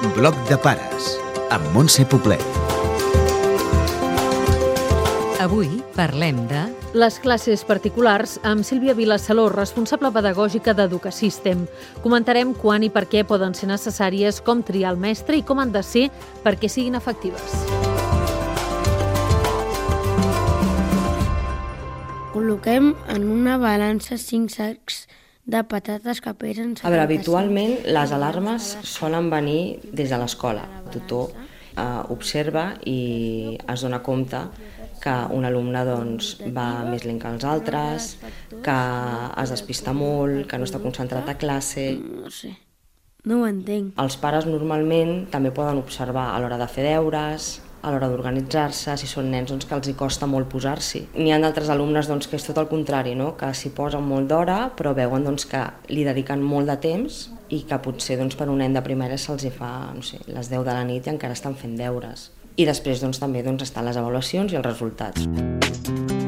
Bloc de pares, amb Montse Poblet. Avui parlem de... Les classes particulars amb Sílvia Vilasaló, responsable pedagògica d'Educasystem. Comentarem quan i per què poden ser necessàries, com triar el mestre i com han de ser perquè siguin efectives. Col·loquem en una balança cinc sacs de patates que pesen... A veure, 75. habitualment les alarmes solen venir des de l'escola. El tutor eh, observa i es dona compte que un alumne doncs, va més lent que els altres, que es despista molt, que no està concentrat a classe. No sé, no ho entenc. Els pares normalment també poden observar a l'hora de fer deures, a l'hora d'organitzar-se, si són nens doncs, que els hi costa molt posar-s'hi. N'hi ha d'altres alumnes doncs, que és tot el contrari, no? que s'hi posen molt d'hora però veuen doncs, que li dediquen molt de temps i que potser doncs, per un nen de primària se'ls fa no sé, les 10 de la nit i encara estan fent deures. I després doncs, també doncs, estan les avaluacions i els resultats.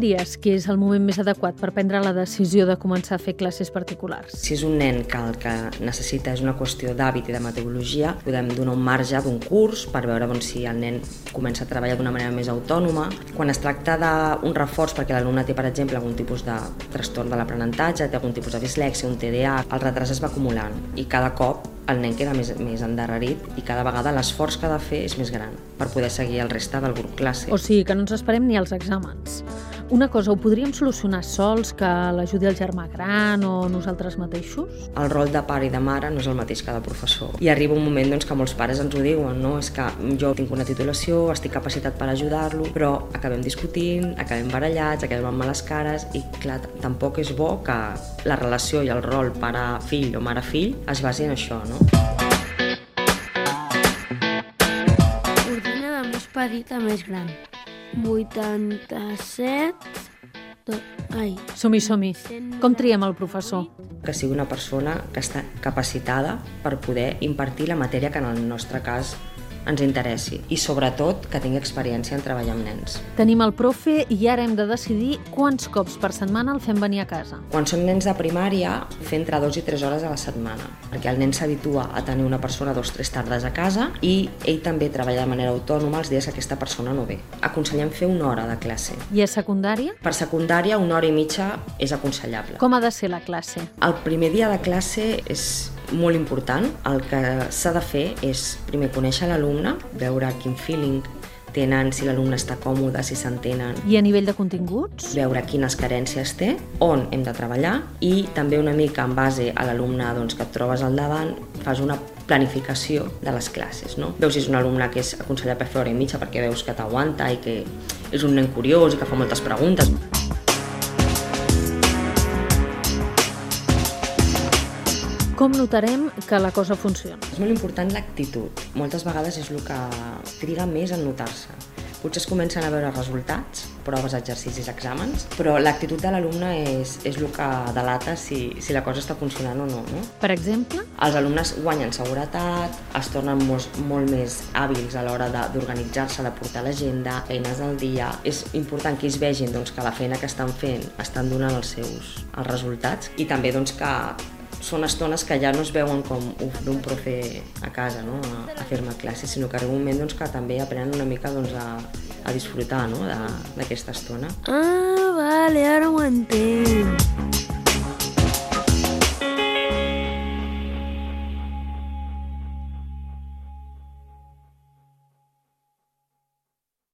Diries que és el moment més adequat per prendre la decisió de començar a fer classes particulars? Si és un nen que el que necessita és una qüestió d'hàbit i de metodologia, podem donar un marge d'un curs per veure doncs, si el nen comença a treballar d'una manera més autònoma. Quan es tracta d'un reforç perquè l'alumne té, per exemple, algun tipus de trastorn de l'aprenentatge, té algun tipus de dislèxia, un TDA, el retras es va acumulant i cada cop el nen queda més, més endarrerit i cada vegada l'esforç que ha de fer és més gran per poder seguir el reste del grup classe. O sigui, que no ens esperem ni als exàmens. Una cosa, ho podríem solucionar sols, que l'ajudi el germà gran o nosaltres mateixos? El rol de pare i de mare no és el mateix que de professor. I arriba un moment doncs, que molts pares ens ho diuen, no? és que jo tinc una titulació, estic capacitat per ajudar-lo, però acabem discutint, acabem barallats, acabem amb males cares i clar, tampoc és bo que la relació i el rol pare-fill o mare-fill es basi en això. No? Ordena de més petit a més gran. 87... Do... Ai, Som-hi, som-hi. Com triem el professor? Que sigui una persona que està capacitada per poder impartir la matèria que en el nostre cas ens interessi i sobretot que tingui experiència en treballar amb nens. Tenim el profe i ara hem de decidir quants cops per setmana el fem venir a casa. Quan són nens de primària, fer entre dos i tres hores a la setmana, perquè el nen s'habitua a tenir una persona dos o tres tardes a casa i ell també treballa de manera autònoma els dies que aquesta persona no ve. Aconsellem fer una hora de classe. I a secundària? Per secundària, una hora i mitja és aconsellable. Com ha de ser la classe? El primer dia de classe és molt important. El que s'ha de fer és primer conèixer l'alumne, veure quin feeling tenen, si l'alumne està còmode, si s'entenen, I a nivell de continguts? veure quines carències té, on hem de treballar i també una mica en base a l'alumne doncs, que et trobes al davant, fas una planificació de les classes. No? Veus si és un alumne que és aconsellable fer hora i mitja perquè veus que t'aguanta i que és un nen curiós i que fa moltes preguntes. Com notarem que la cosa funciona? És molt important l'actitud. Moltes vegades és el que triga més en notar-se. Potser es comencen a veure resultats, proves, exercicis, exàmens, però l'actitud de l'alumne és, és el que delata si, si la cosa està funcionant o no, no. Per exemple, Els alumnes guanyen seguretat, es tornen molt, molt més hàbils a l'hora de- d'organitzar-se, de portar l'agenda, feines al dia. És important que ells vegin doncs, que la feina que estan fent estan donant els seus els resultats i també doncs, que són estones que ja no es veuen com uf, d'un profe a casa no? a, a fer-me classes, sinó que arriba un moment doncs, que també aprenen una mica doncs, a, a disfrutar no? d'aquesta estona. Ah, vale, ara ho entenc.